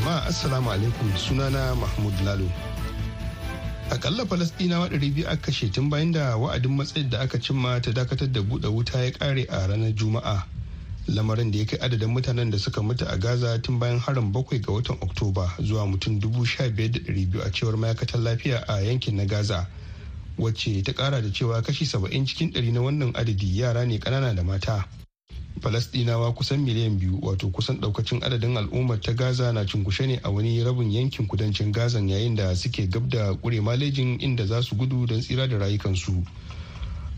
Jama'a assalamu alaikum. Sunana mahmud lalo. Akalla falastinawa biyu aka kashe tun bayan da wa'adin matsayin da aka cimma ta dakatar da buɗe wuta ya ƙare a ranar juma'a. Lamarin da ya kai adadin mutanen da suka mutu a gaza tun bayan harin bakwai ga watan oktoba zuwa mutum dubu sha biyar da ɗari biyu a cewar ma'aikatar lafiya a yankin na gaza wacce ta ƙara da cewa kashi saba'in cikin ɗari na wannan adadi yara ne ƙanana da mata. Falasɗinawa kusan miliyan biyu wato kusan daukacin adadin al'ummar ta Gaza na cunkushe ne a wani rabin yankin kudancin Gaza yayin da suke gab da kure malejin inda za su gudu don tsira da rayukansu.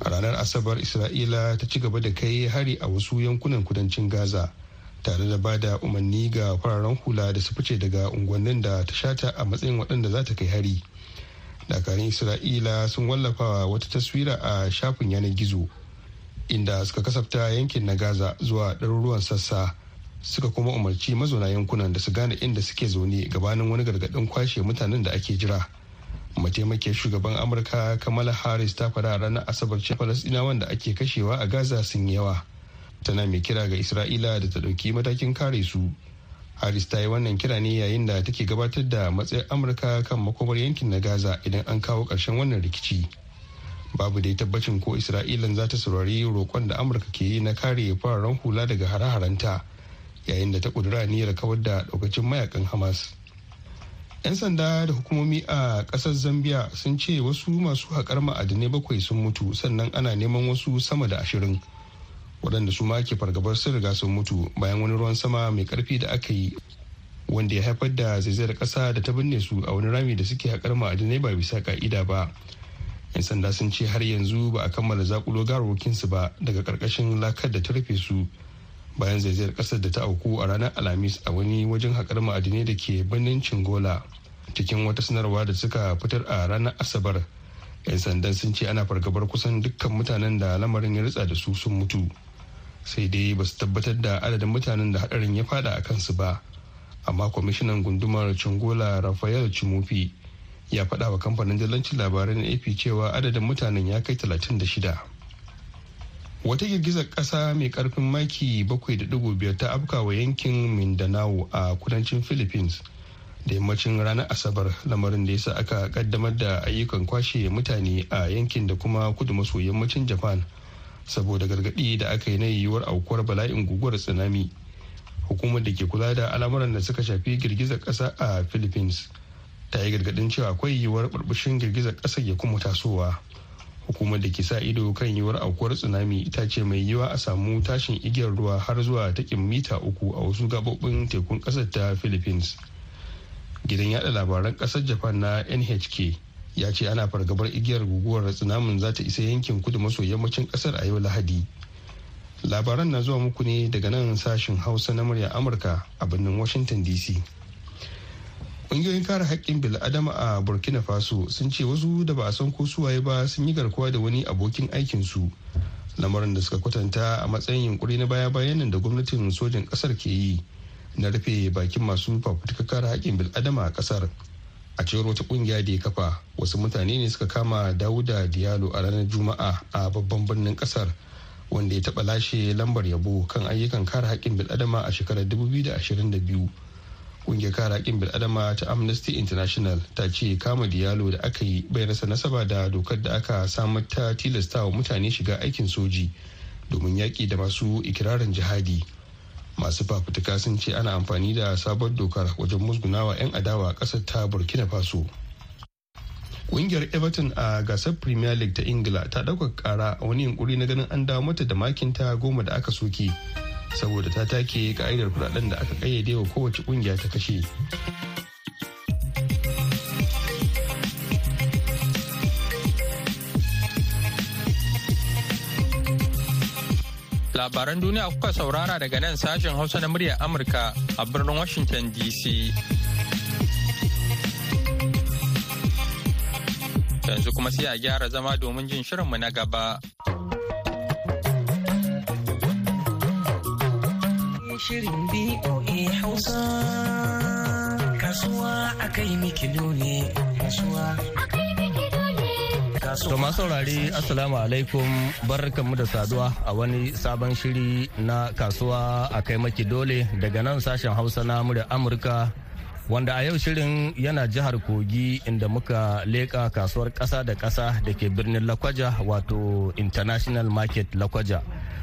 A ranar Asabar Isra'ila ta ci gaba da kai hari a wasu yankunan kudancin Gaza tare da ba da umarni ga fararen hula da su fice daga unguwannin da ta shata a matsayin waɗanda za ta kai hari. Dakarun Isra'ila sun wallafa wata taswira a shafin yanar gizo. Inda suka kasafta yankin na gaza zuwa ɗaruruwan sassa suka kuma umarci mazauna yankunan da su gane inda suke zaune gabanin wani gargaɗin kwashe mutanen da ake jira. Mataimakiyar shugaban amurka kamala harris ta faɗa ranar asabar ce falasɗinawan da ake kashewa a gaza sun yawa. Tana mai kira ga isra'ila da ta ɗauki matakin kare su. Harris ta yi wannan kira ne yayin da take gabatar da matsayin amurka kan makomar yankin na gaza idan an kawo ƙarshen wannan rikici. Babu dai tabbacin ko isra'ilan za ta saurari roƙon da amurka ke yi na kare fararen hula daga hare-harenta yayin da ta kudura niyyar kawar da daukacin mayaƙan hamas. 'yan sanda da hukumomi a ƙasar zambia sun ce wasu masu haƙar ma'adinai bakwai sun mutu sannan ana neman wasu sama da ashirin waɗanda su ma ke fargabar sun riga sun mutu bayan wani ruwan sama mai ƙarfi da aka yi wanda ya haifar da zaizayar ƙasa da ta binne su a wani rami da suke haƙar ma'adinai ba bisa ka'ida ba. 'Yan sanda sun ce har yanzu ba a kammala zakulo su ba daga ƙarƙashin lakar da ta rufe su. Bayan zaizayar ƙasar da ta auku a ranar alhamis a wani wajen haƙar ma'adinai da ke birnin cingola cikin wata sanarwa da suka fitar a ranar asabar 'yan sandan sun ce ana fargabar kusan dukkan mutanen da lamarin ya ritsa da su sun mutu. Sai dai ba su tabbatar da adadin mutanen da hadarin ya fada a kansu ba. Amma kwamishinan gundumar cingola rafael chimufi ya faɗa wa kamfanin dillancin labarai na ap cewa adadin mutanen ya kai 36 wata girgizar ƙasa mai ƙarfin maki 7.5 ta afka wa yankin mindanao a kudancin philippines da yammacin ranar asabar lamarin da ya sa aka kaddamar da ayyukan kwashe mutane a yankin da kuma kudu maso yammacin japan saboda gargaɗi da aka yi na yiwuwar aukuwar bala'in guguwar tsunami. Hukumar da ke kula da al'amuran da suka shafi girgizar ƙasa a philippines ta yi gargaɗin cewa akwai yiwuwar burbushin girgizar ƙasar ya kuma tasowa. Hukumar da ke sa ido kan yiwuwar aukuwar tsunami ta ce mai yiwa a samu tashin igiyar ruwa har zuwa takin mita uku a wasu gabobin tekun ƙasar ta philippines. Gidan yada labaran ƙasar japan na nhk ya ce ana fargabar igiyar guguwar tsunamin za ta isa yankin kudu maso yammacin ƙasar a yau lahadi. Labaran na zuwa muku ne daga nan sashen hausa na murya amurka a birnin washington dc ƙungiyoyin kare haƙƙin bil'adama a burkina faso sun ce wasu da ba a san ko suwaye ba sun yi garkuwa da wani abokin aikinsu. Lamarin da suka kwatanta a matsayin yunkuri na baya-bayan nan da gwamnatin sojin ƙasar ke yi na rufe bakin masu fafutuka kare haƙƙin bil'adama a ƙasar. A cewar wata ƙungiya da ya kafa wasu mutane ne suka kama dawuda diallo a ranar juma'a a babban birnin ƙasar wanda ya taɓa lashe lambar yabo kan ayyukan kare haƙƙin bil'adama a shekarar 2022 ƙungiyar kare haƙƙin bil'adama ta amnesty international ta ce kama diyalo da aka yi bai rasa nasaba da dokar da aka samar ta tilasta wa mutane shiga aikin soji domin yaƙi da masu ikirarin jihadi. Masu fafutuka sun ce ana amfani da sabon dokar wajen musgunawa 'yan adawa a ƙasar ta burkina faso. Kungiyar everton a gasar premier league ta ingila ta ɗaukar ƙara a wani yunkuri na ganin an dawo mata da makinta goma da aka soke. Saboda ta take ka'idar kuɗaɗen da aka kayyade wa kowace ƙungiya ta kashe Labaran duniya kuka saurara daga nan sashen Hausa na muryar Amurka a birnin Washington DC. Yanzu kuma sai a gyara zama domin jin shirinmu na gaba. Shirin BOA Hausa. Kasuwa akai mikido ne kasuwa To masu saurari Assalamu alaikum. Barkanmu da saduwa a wani sabon shiri na kasuwa a kai maki dole daga nan sashen Hausa na murya Amurka wanda a yau shirin yana jihar Kogi inda muka leƙa kasuwar ƙasa da ƙasa da ke birnin Lakwaja wato International Market Lakwaja.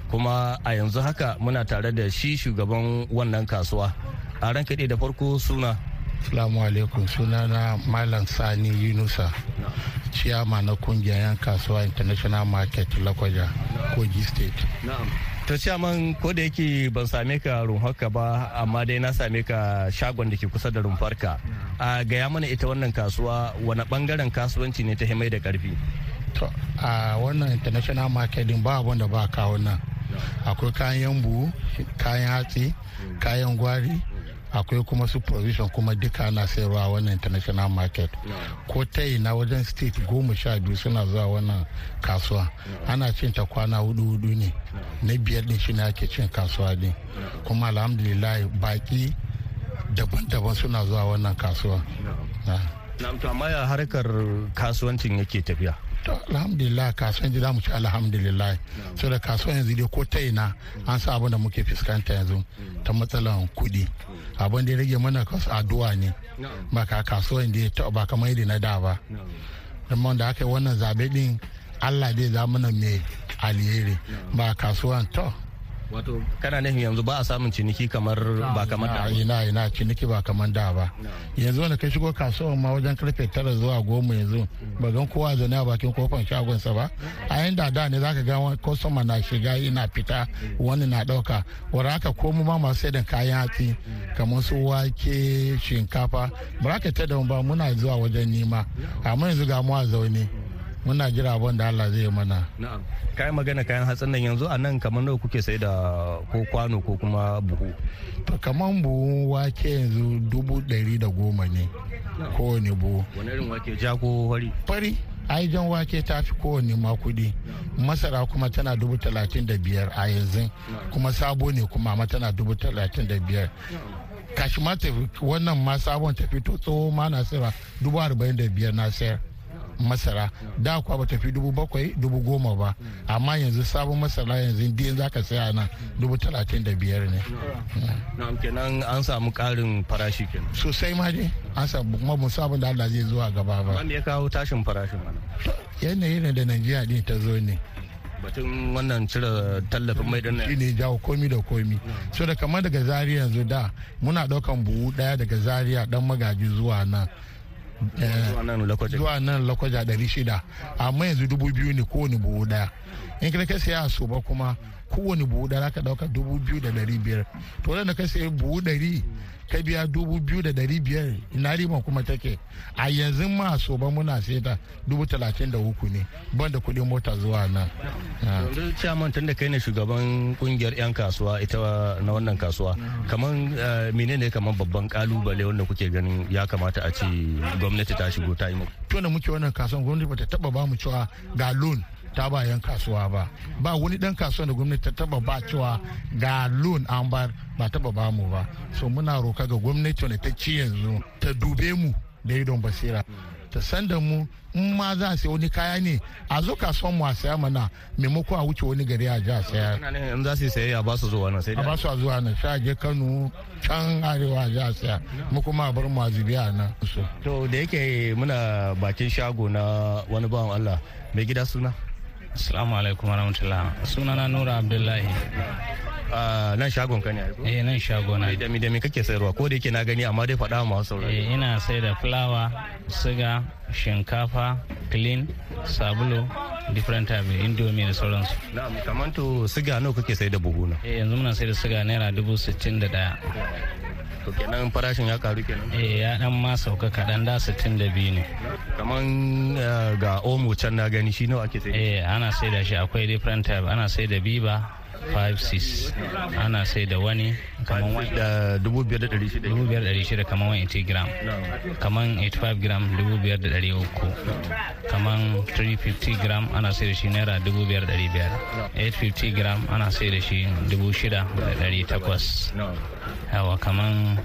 Kuma a yanzu haka muna tare da shi shugaban wannan kasuwa a ran kaɗe da farko suna Assalamu alaikum sunana Malam Sani Yunusa ciyama na ƙungiyar yan kasuwa International Market Lakwaja Kogi State. To ciyaman ko da yake ban same ka rumfarka ba amma dai na same ka shagon da ke kusa da rumfarka. A gaya mana ita wannan kasuwa wani ɓangaren kasuwanci ne ta himai da ƙarfi. To a wannan International Market din ba abin da ba kawo nan. Akwai kayan buhu, kayan hatsi, kayan gwari, akwai kuma su provision kuma duka na sayarwa wannan international market. Ko ta na wajen state goma sha biyu suna zuwa wannan kasuwa. Ana cin ta kwana huɗu huɗu ne. Na biyar din shi ne ake cin kasuwa din. Kuma alhamdulillah baki daban-daban suna zuwa wannan kasuwa. Amma ya harkar kasuwancin yake tafiya? To alhamdulillah kasuwan ji mu ci alhamdulillah. So da kasuwan yanzu dai ko ta ina an sa abin da muke fuskanta yanzu ta matsalan kuɗi. Abin da ya rage mana kasu addu'a ne. Ba ka kasuwan da ba kamar yadda na da ba. Don da aka yi wannan zaɓe din allah dai za mana mai alheri. Ba kasuwan to wato kana nufin yanzu ba a samun ciniki kamar ba kamar da ina ina ciniki ba kamar da ba. Yanzu wanda kai shigo kasuwa ma wajen ƙarfe tara zuwa goma yanzu ba gan kowa zaune a bakin ƙofar shagonsa ba. A yin da da ne zaka ga kwastoma na shiga ina fita wani na ɗauka wanda haka ko mu ma masu sai kayan hatsi kamar su wake shinkafa ba ka ta da ba muna zuwa wajen nima. Amma yanzu ga mu a zaune. Muna jira abin da Allah zai mana. Kayan magana kayan hatsin nan yanzu a nan kamar nawa kuke sai da ko kwano ko kuma buhu. To kamar buhu wake yanzu dubu ɗari da goma ne kowane buhu. Wani irin wake ja ko fari? Fari. ai jan wake ta fi kowane ma kuɗi masara kuma tana dubu talatin da biyar a yanzu kuma sabo ne kuma ma tana dubu talatin da biyar kashi ma wannan ma sabon ta fito tsoho ma na sayarwa dubu arba'in da biyar na sayar masara. Da kuwa ba tafi dubu bakwai dubu goma ba. Amma yanzu sabon masara yanzu din za ka saya nan dubu talatin da biyar ne. Na'am kenan an samu karin farashi kenan. Sosai ma dai an samu kuma mun sabon da Allah zai zuwa gaba ba. Wanda ya kawo tashin farashin mana yanayi ne da Najeriya din ta zo ne. Batun wannan cire tallafin mai ɗin nan shi ne jawo komi da komi. So da kamar daga zaria yanzu da muna ɗaukan buhu ɗaya daga zaria dan magaji zuwa nan. Zuwa nan lakwaja ɗari shida. Amma yanzu dubu biyu ne kowane buhu ɗaya in ka ka saya so ba kuma kowane buhu ɗaya ka ɗauka dubu biyu da ɗari biyar to da ka saya buhu ɗari ka biya dubu biyu da ɗari biyar ina riban kuma take a yanzu ma so ba muna sai ta dubu talatin da uku ne ban da kuɗin mota zuwa nan. yanzu ciyaman tun da kai ne shugaban ƙungiyar 'yan kasuwa ita na wannan kasuwa kamar menene kamar babban ƙalubale wanda kuke ganin ya kamata a ce gwamnati ta shigo ta yi muku. to da muke wannan kasuwan gwamnati bata taba ba mu cewa ga loan ta ba yan kasuwa ba. Ba wani dan kasuwa da gwamnati ta taba ba cewa ga loan an bar ba taba ba mu ba. So muna roka ga gwamnati wanda ta ci yanzu ta dube mu da idon basira. Ta san da mu in ma za a sai wani kaya ne a zo kasuwan mu a saya mana maimako a wuce wani gari a ji a saya in za su yi sayayya ba su zuwa nan sai a ba su a zuwa nan sha je kano can arewa a ji a saya. Mu kuma a bar mu a zubi a nan. To da yake muna bakin shago na wani bawan Allah mai gida suna? Assalamu alaikum warahmatullah. Sunana Nura Abdullahi. nan shagon ka ne Eh nan shago na. Da mi da mi kake sayarwa ko da yake na gani amma dai faɗa ma saurari. Eh ina sai da fulawa, siga, shinkafa, clean, sabulu, different type indomie da sauransu. Na'am kaman to siga nawa kake sai da buhu na? Eh yanzu muna sai da siga naira dubu sittin da ɗaya. To kenan farashin ya karu kenan? Eh ya dan ma sauka kaɗan da sittin da biyu ne. Kaman ga omo can na gani shi nawa ake sai? Eh ana sai da shi akwai different type ana sai da biba 56 ana sai da wani. Kamar wani da dubu biyar da ɗari shida 5,600 kamar 180 gram. Kamar 85 gram 5,300 kamar 350 gram ana sai da shi naira 5,500 850 gram ana sai da shi 6,800 yawa kamar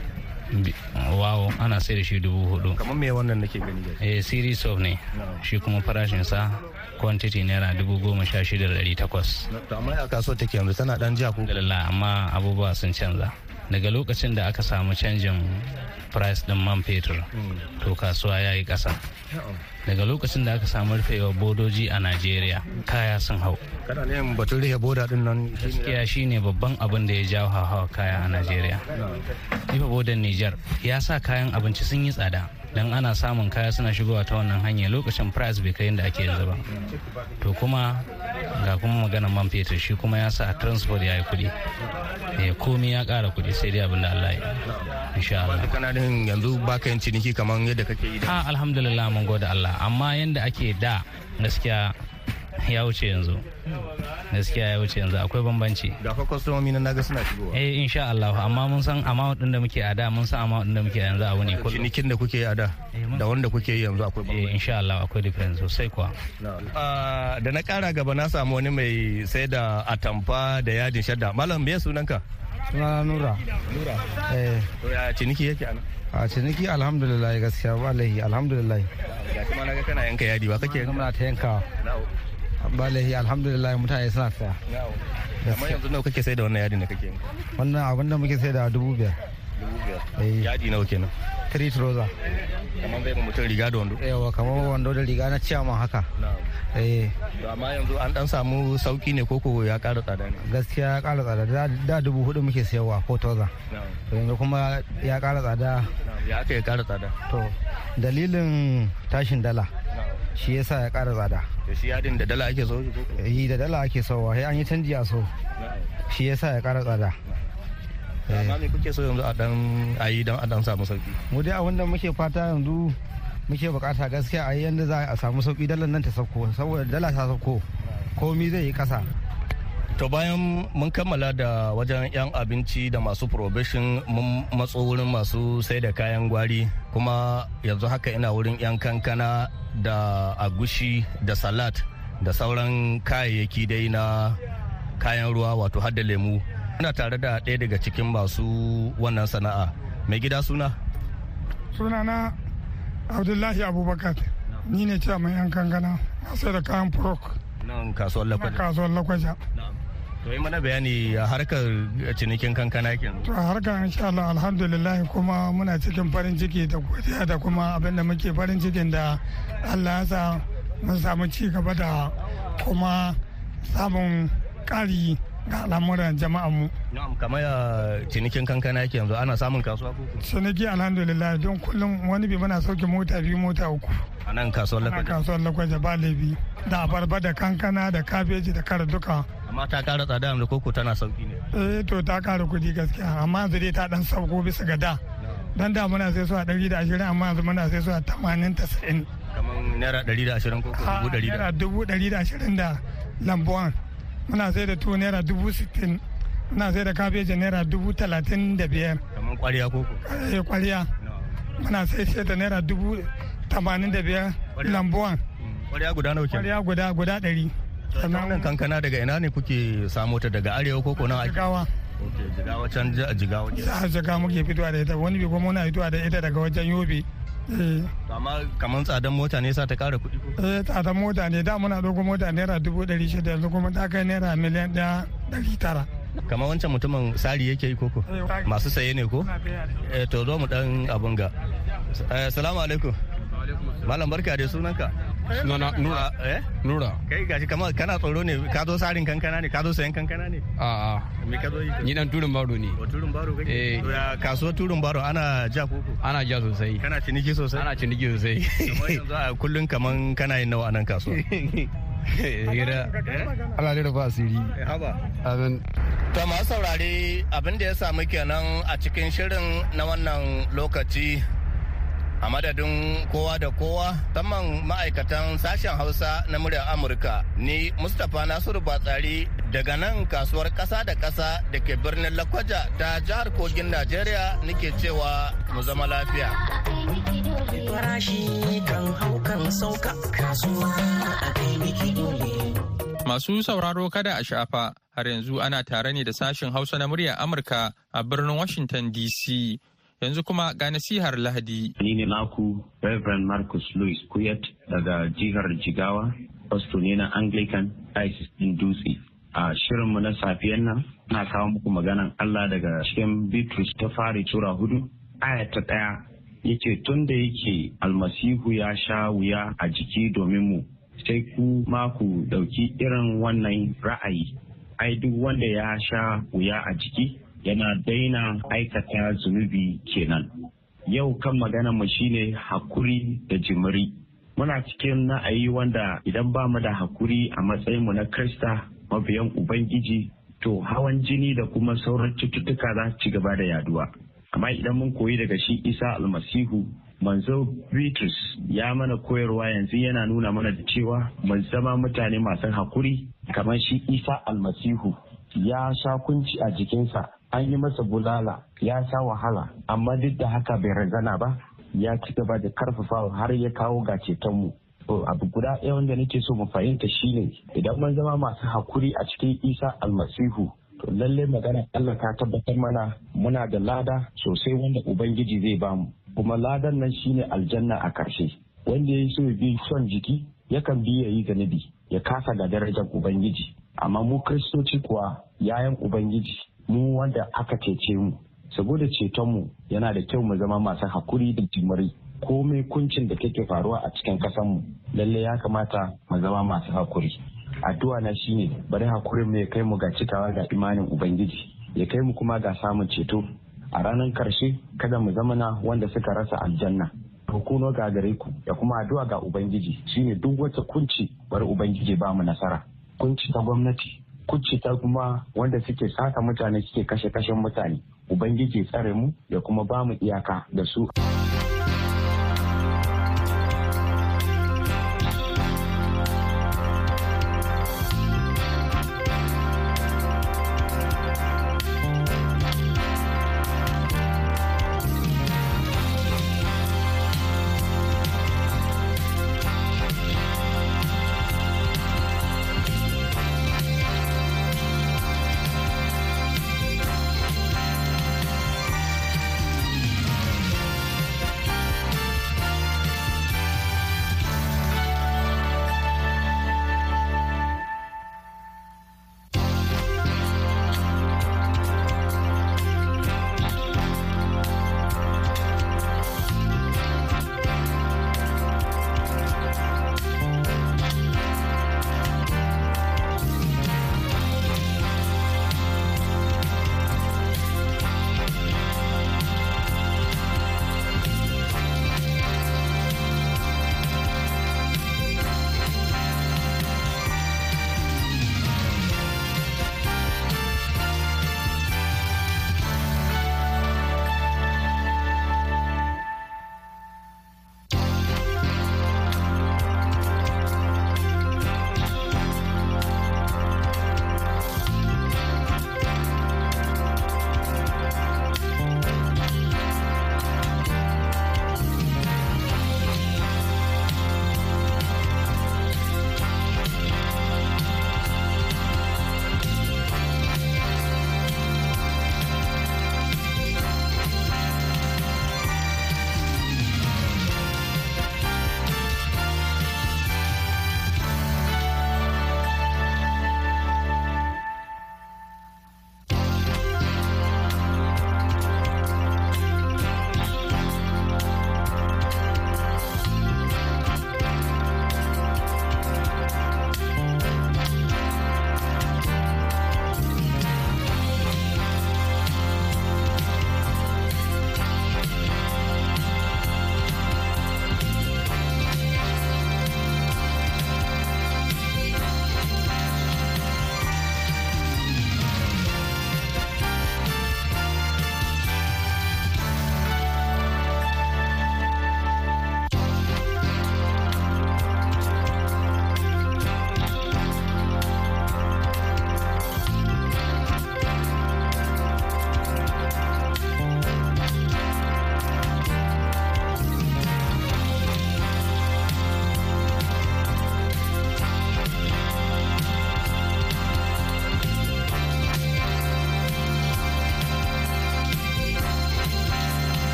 wawo ana sai da shi 4,000 kamar me wannan nake gani da eh series of ne. Shi kuma farashinsa quantity naira 16,800 to amma a kasuwar take yanzu tana dan ja ko? Alhamdulillah amma abubuwa sun canza. Daga lokacin da aka samu canjin price din man fetur to kasuwa ya yi ƙasa. Daga lokacin da aka samu rufewa bodoji a najeriya kaya sun hau. Kana ne batun rihe boda ɗin nan gaskiya shine babban abin da ya jawo hawa kaya a najeriya. Rufe bodan niger ya sa kayan abinci sun yi tsada. Dan ana samun kaya suna shigowa ta wannan hanya lokacin price bai kai yadda ake yanzu ba. To kuma ga kuma maganar man fetur shi kuma ya sa transport ya yi kuɗi. Eh komai ya ƙara kuɗi sai dai abin da Allah ya insha Allah. Kana din yanzu baka yin ciniki kamar yadda kake yi da alhamdulillah mun gode Allah. Amma yanda ake da gaskiya ya wuce yanzu. Gaskiya ya wuce yanzu akwai bambanci. Ga fa kwastomomi na na ga suna shigowa. Eh insha Allah amma mun san amount din da muke a da mun san amount din da muke a yanzu a wuni kullum. Cinikin da kuke yi a da da wanda kuke yi yanzu akwai eh bambanci. insha Allah akwai difference sosai kuwa. Ah, da na kara gaba na samu wani mai sai da atamfa da yadin shadda. Malam me sunanka? Sunana nura. Nura. Eh. To ya ciniki yake ana a ciniki alhamdulillah gaskiya ba laihi alhamdulillah. Ga kuma na ga kana yanka yadi ba kake muna ta yankawa. Ba laihi alhamdulillah mutane suna saya amma yanzu nawa kake sai da wannan yadin da kake wannan abin da muke sai da dubu biyar. Dubu biyar. Eh. Yadi nawa kenan? Three trouser kamar zai mutum riga da wando? Yawa kamar wando da riga na ciyama haka. Eh. Amma yanzu an dan samu sauƙi ne koko ya kara tsada ne? Gaskiya ya kara tsada. Da- dubu huɗu muke sayarwa ko trouser to yanzu kuma ya kara tsada. Ya aka ya kara tsada? To dalilin tashin dala. Shi yasa ya kara tsada. To shi yadin da dala ake so shi yi da dala ake sauwa sai an yi canji a so. Shi yasa ya kara tsada. Amma me kuke so yanzu a dan ayi dan a dan samu sauƙi mu dai abin da muke fata yanzu muke buƙata gaskiya a yi yadda za a samu sauƙi dalar nan ta sauko saboda dala ta sauko. Komi zai yi kasa To bayan mun kammala da wajen 'yan abinci da masu probation mun matso wurin masu sai da kayan gwari kuma yanzu haka ina wurin 'yan kankana da agushi da salat da sauran kayayyaki dai na kayan ruwa wato hadda lemu. Ina tare da ɗaya daga cikin masu wannan sana'a. Mai gida suna? sunana abdullahi abubakar ni ne ce mai yan kankana masu da kayan furok Nan kasuwar na Lakwaja. To yi mana bayani a harkar cinikin kankana kenan. to a harkar insha Allah alhamdulillah kuma muna cikin farin ciki da godiya da kuma abin da muke farin cikin da Allah ya sa mun samu ci gaba da kuma samun ƙari ga al'amuran jama'anmu Na'am kamar ya cinikin kankana yake yanzu ana samun kasuwa ko? ciniki alhamdulillah don kullum wani bi muna sauke mota biyu mota uku A nan kasuwar ana Lakwaja. kasuwar lakwaje ba laifi da abarba da kankana da kabeji da kara duka amma ta kara tsada yanzu koko tana sauƙi ne? Eh to ta kara kuɗi gaskiya. Amma yanzu dai ta dan sauko bisa ga da. Dan da muna sai su a ɗari da ashirin amma yanzu muna sai su a tamanin tasa'in kamar naira ɗari da ashirin koko dubu ɗari da? naira dubu ɗari da ashirin da lambuwan muna sai da tuwo naira dubu sittin. Muna sai da kabeji naira dubu talatin da biyar. Kamar ƙwariya koko eh kwaliya muna sai sai da naira dubu tamanin da biyar lambuwan ƙwariya guda nawa kenan? Kwaliya guda guda ɗari. Wannan kankana daga ina ne kuke samo ta? Daga arewa koko nan ake? Jigawa. Ok, jigawa can ji- jigawa a shiga muke fitowa da ita. Wani bi kuma muna fitowa da ita daga wajen yobe. Eh. Amma kamar tsadan mota ne sa ta kara kuɗi ko? Eh tsada mota ne. Da muna ɗauko mota naira dubu ɗari shida yanzu kuma ta kai naira miliyan ɗaya ɗari tara. Kamar wancan mutumin sari yake yi koko masu saye ne ko? Eh to zo mu dan abun ga. Eh, salamu alaikum. Malam barka da sunanka. Sunana Nura. eh Nura. kai gashi kamar kana tsoro ne ka zo sarin kankana ne ka zo sayan kankana ne A'a. me ka zo yi Ni dan turin baro ne. Wa turun baro kake? Eh. To ya kasuwar turun baro ana ja koko? Ana ja sosai. Kana ciniki sosai? Ana ciniki sosai. Kamar yanzu a kullum kaman kana yin nawa a nan kasuwa. Hira. Allah da ba asiri Haba. amin To masu saurare abin da ya samu kenan a cikin shirin na wannan lokaci a madadin kowa da kowa saman ma'aikatan sashen hausa na muryar amurka ni mustapha nasiru batsari daga nan kasuwar ƙasa da ƙasa da ke birnin lakwaja ta jihar kogin najeriya nake cewa mu zama lafiya farashi kan hau kan sauka kasuwa a kai miki dole Masu sauraro kada a shafa har yanzu ana tare ne da sashen Hausa na muryar Amurka a birnin Washington DC. Yanzu kuma ga nasihar Lahadi. Ni ne naku Reverend Marcus Louis Kuyat daga jihar Jigawa, pastor ne na Anglican Diocese in Dutse. A shirinmu na safiyan nan, na kawo muku maganan Allah daga cikin Bitrus ta fari tura huɗu, aya ta ɗaya. Yace tun da yake almasihu ya sha wuya a jiki domin mu, sai ku ma ku ɗauki irin wannan ra'ayi. Ai duk wanda ya sha wuya a jiki yana daina aikata zunubi kenan. Yau kan magana mu shine haƙuri da jimiri. Muna cikin na'ayi wanda idan ba mu da haƙuri a matsayinmu na Krista mabiyan Ubangiji to hawan jini da kuma sauran cututtuka za su ci gaba da yaɗuwa. Amma idan mun koyi daga shi Isa almasihu manzo Bitrus ya mana koyarwa yanzu yana nuna mana da cewa mun zama mutane masu haƙuri kamar shi Isa almasihu ya sha kunci a jikinsa an yi masa bulala ya sha wahala amma duk da haka bai razana ba ya ci gaba da karfafawa har ya kawo ga cetonmu. To abu guda ɗaya wanda nake so mu fahimta shine idan mun zama masu haƙuri a cikin Isa almasihu to lalle magana Allah ta tabbatar mana muna da lada sosai wanda Ubangiji zai ba mu. kuma ladan nan shine aljanna a ƙarshe wanda ya so bi son jiki yakan bi ya yi zanibi ya kasa ga darajar ubangiji amma mu kristoci kuwa yayan ubangiji mu wanda aka cece mu. Saboda cetonmu yana da kyau mu zama masu haƙuri da jimiri komai kuncin da kake faruwa a cikin mu lalle ya kamata mu zama masu haƙuri addu'a na shine bari hakurin mu ya kai mu ga cikawa ga imanin ubangiji ya kai mu kuma ga samun ceto. A ranar ƙarshe kada mu zamana wanda suka rasa aljanna. Hukuno ga gare ku da kuma addu'a ga ubangiji shine duk wata kunci bari ubangiji ba mu nasara. Kunci ta gwamnati kunci ta kuma wanda suke saka mutane suke kashe kashen mutane. Ubangiji tsare mu da kuma ba mu iyaka da su.